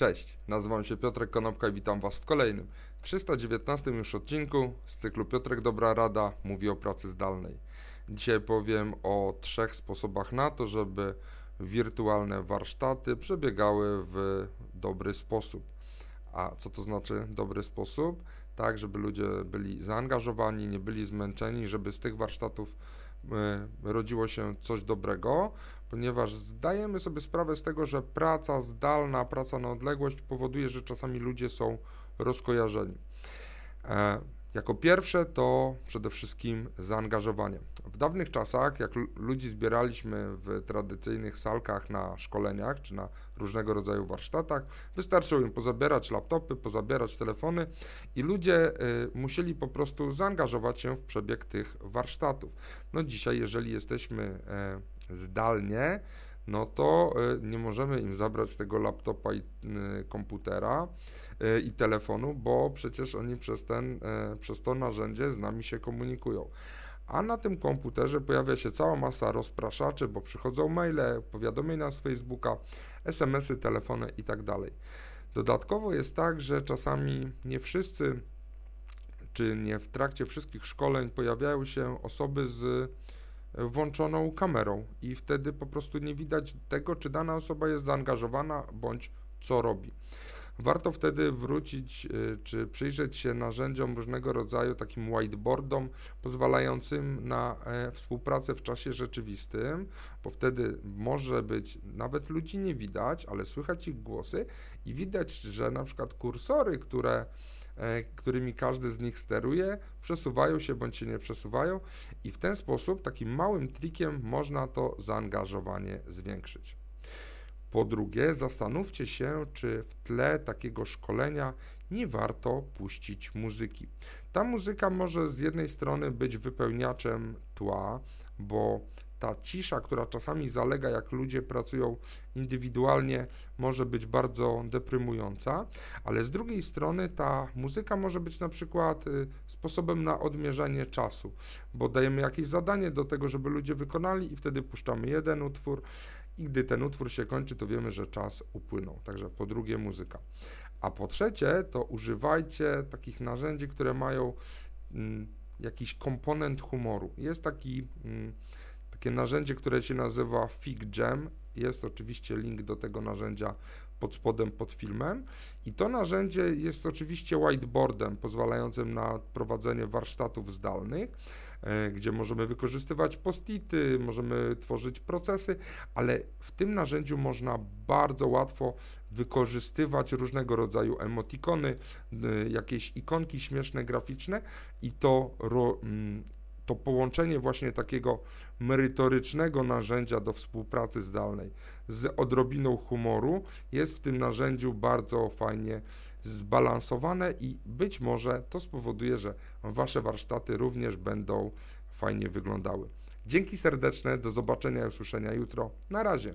Cześć, nazywam się Piotrek Konopka i witam Was w kolejnym, 319 już odcinku z cyklu Piotrek Dobra Rada mówi o pracy zdalnej. Dzisiaj powiem o trzech sposobach na to, żeby wirtualne warsztaty przebiegały w dobry sposób. A co to znaczy dobry sposób? Tak, żeby ludzie byli zaangażowani, nie byli zmęczeni, żeby z tych warsztatów rodziło się coś dobrego, ponieważ zdajemy sobie sprawę z tego, że praca zdalna, praca na odległość powoduje, że czasami ludzie są rozkojarzeni. Jako pierwsze to przede wszystkim zaangażowanie. W dawnych czasach, jak ludzi zbieraliśmy w tradycyjnych salkach na szkoleniach czy na różnego rodzaju warsztatach, wystarczyło im pozabierać laptopy, pozabierać telefony i ludzie y, musieli po prostu zaangażować się w przebieg tych warsztatów. No dzisiaj, jeżeli jesteśmy y, zdalnie, no to y, nie możemy im zabrać tego laptopa i y, komputera y, i telefonu, bo przecież oni przez, ten, przez to narzędzie z nami się komunikują. A na tym komputerze pojawia się cała masa rozpraszaczy, bo przychodzą maile, powiadomienia z Facebooka, SMS-y, telefony itd. Tak Dodatkowo jest tak, że czasami nie wszyscy, czy nie w trakcie wszystkich szkoleń pojawiają się osoby z włączoną kamerą i wtedy po prostu nie widać tego, czy dana osoba jest zaangażowana bądź co robi. Warto wtedy wrócić y, czy przyjrzeć się narzędziom różnego rodzaju, takim whiteboardom, pozwalającym na e, współpracę w czasie rzeczywistym, bo wtedy może być, nawet ludzi nie widać, ale słychać ich głosy i widać, że na przykład kursory, które którymi każdy z nich steruje, przesuwają się bądź się nie przesuwają i w ten sposób takim małym trikiem można to zaangażowanie zwiększyć. Po drugie, zastanówcie się, czy w tle takiego szkolenia nie warto puścić muzyki. Ta muzyka może z jednej strony być wypełniaczem tła, bo ta cisza, która czasami zalega, jak ludzie pracują indywidualnie, może być bardzo deprymująca, ale z drugiej strony ta muzyka może być na przykład y, sposobem na odmierzenie czasu, bo dajemy jakieś zadanie do tego, żeby ludzie wykonali i wtedy puszczamy jeden utwór i gdy ten utwór się kończy, to wiemy, że czas upłynął. Także po drugie muzyka. A po trzecie, to używajcie takich narzędzi, które mają mm, jakiś komponent humoru. Jest taki mm, takie narzędzie, które się nazywa FigJam. Jest oczywiście link do tego narzędzia pod spodem pod filmem i to narzędzie jest oczywiście whiteboardem pozwalającym na prowadzenie warsztatów zdalnych, e, gdzie możemy wykorzystywać postity, możemy tworzyć procesy, ale w tym narzędziu można bardzo łatwo wykorzystywać różnego rodzaju emotikony, jakieś ikonki śmieszne, graficzne i to ro, mm, to połączenie właśnie takiego merytorycznego narzędzia do współpracy zdalnej z odrobiną humoru jest w tym narzędziu bardzo fajnie zbalansowane i być może to spowoduje, że Wasze warsztaty również będą fajnie wyglądały. Dzięki serdeczne, do zobaczenia i usłyszenia jutro. Na razie.